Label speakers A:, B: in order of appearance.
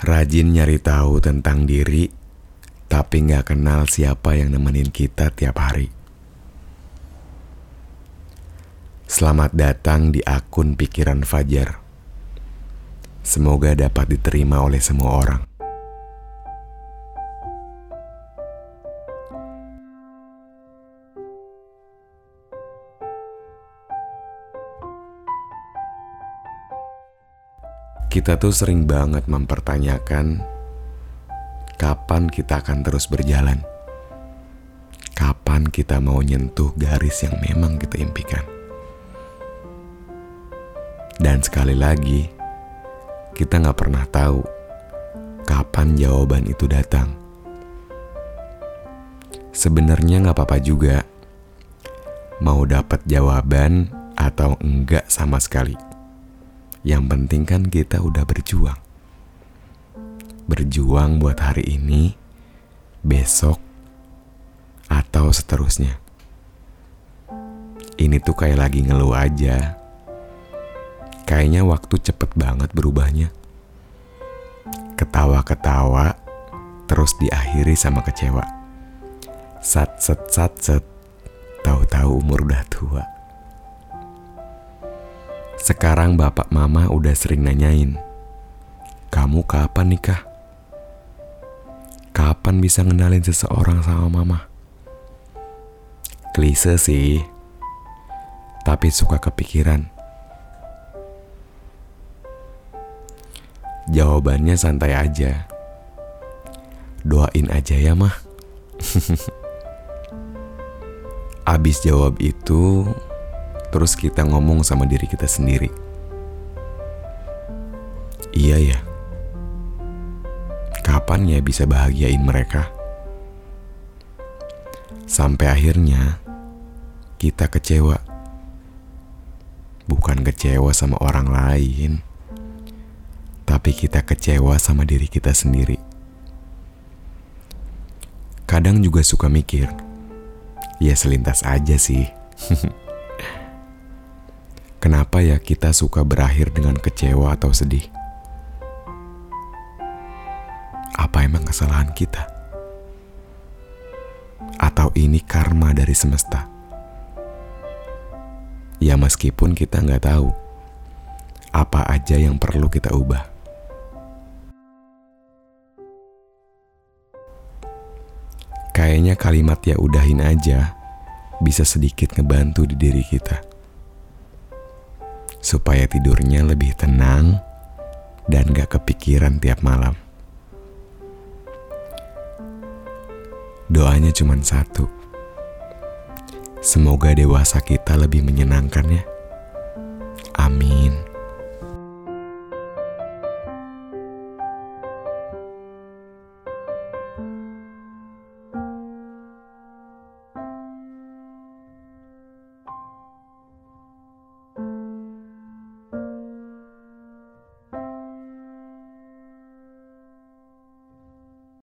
A: Rajin nyari tahu tentang diri, tapi nggak kenal siapa yang nemenin kita tiap hari. Selamat datang di akun Pikiran Fajar. Semoga dapat diterima oleh semua orang. Kita tuh sering banget mempertanyakan kapan kita akan terus berjalan. Kapan kita mau nyentuh garis yang memang kita impikan. Dan sekali lagi, kita nggak pernah tahu kapan jawaban itu datang. Sebenarnya nggak apa-apa juga mau dapat jawaban atau enggak sama sekali. Yang penting kan kita udah berjuang. Berjuang buat hari ini, besok, atau seterusnya. Ini tuh kayak lagi ngeluh aja. Kayaknya waktu cepet banget berubahnya. Ketawa-ketawa, terus diakhiri sama kecewa. Sat set sat set, tahu-tahu umur udah tua. Sekarang bapak mama udah sering nanyain, kamu kapan nikah? Kapan bisa ngenalin seseorang sama mama? Klise sih, tapi suka kepikiran. Jawabannya santai aja. Doain aja ya mah. Abis jawab itu, terus kita ngomong sama diri kita sendiri. Iya ya. Kapan ya bisa bahagiain mereka? Sampai akhirnya kita kecewa. Bukan kecewa sama orang lain, tapi kita kecewa sama diri kita sendiri. Kadang juga suka mikir, ya selintas aja sih. Kenapa ya kita suka berakhir dengan kecewa atau sedih? Apa emang kesalahan kita? Atau ini karma dari semesta? Ya meskipun kita nggak tahu apa aja yang perlu kita ubah. Kayaknya kalimat ya udahin aja bisa sedikit ngebantu di diri kita supaya tidurnya lebih tenang dan gak kepikiran tiap malam. Doanya cuma satu. Semoga dewasa kita lebih menyenangkannya. Amin.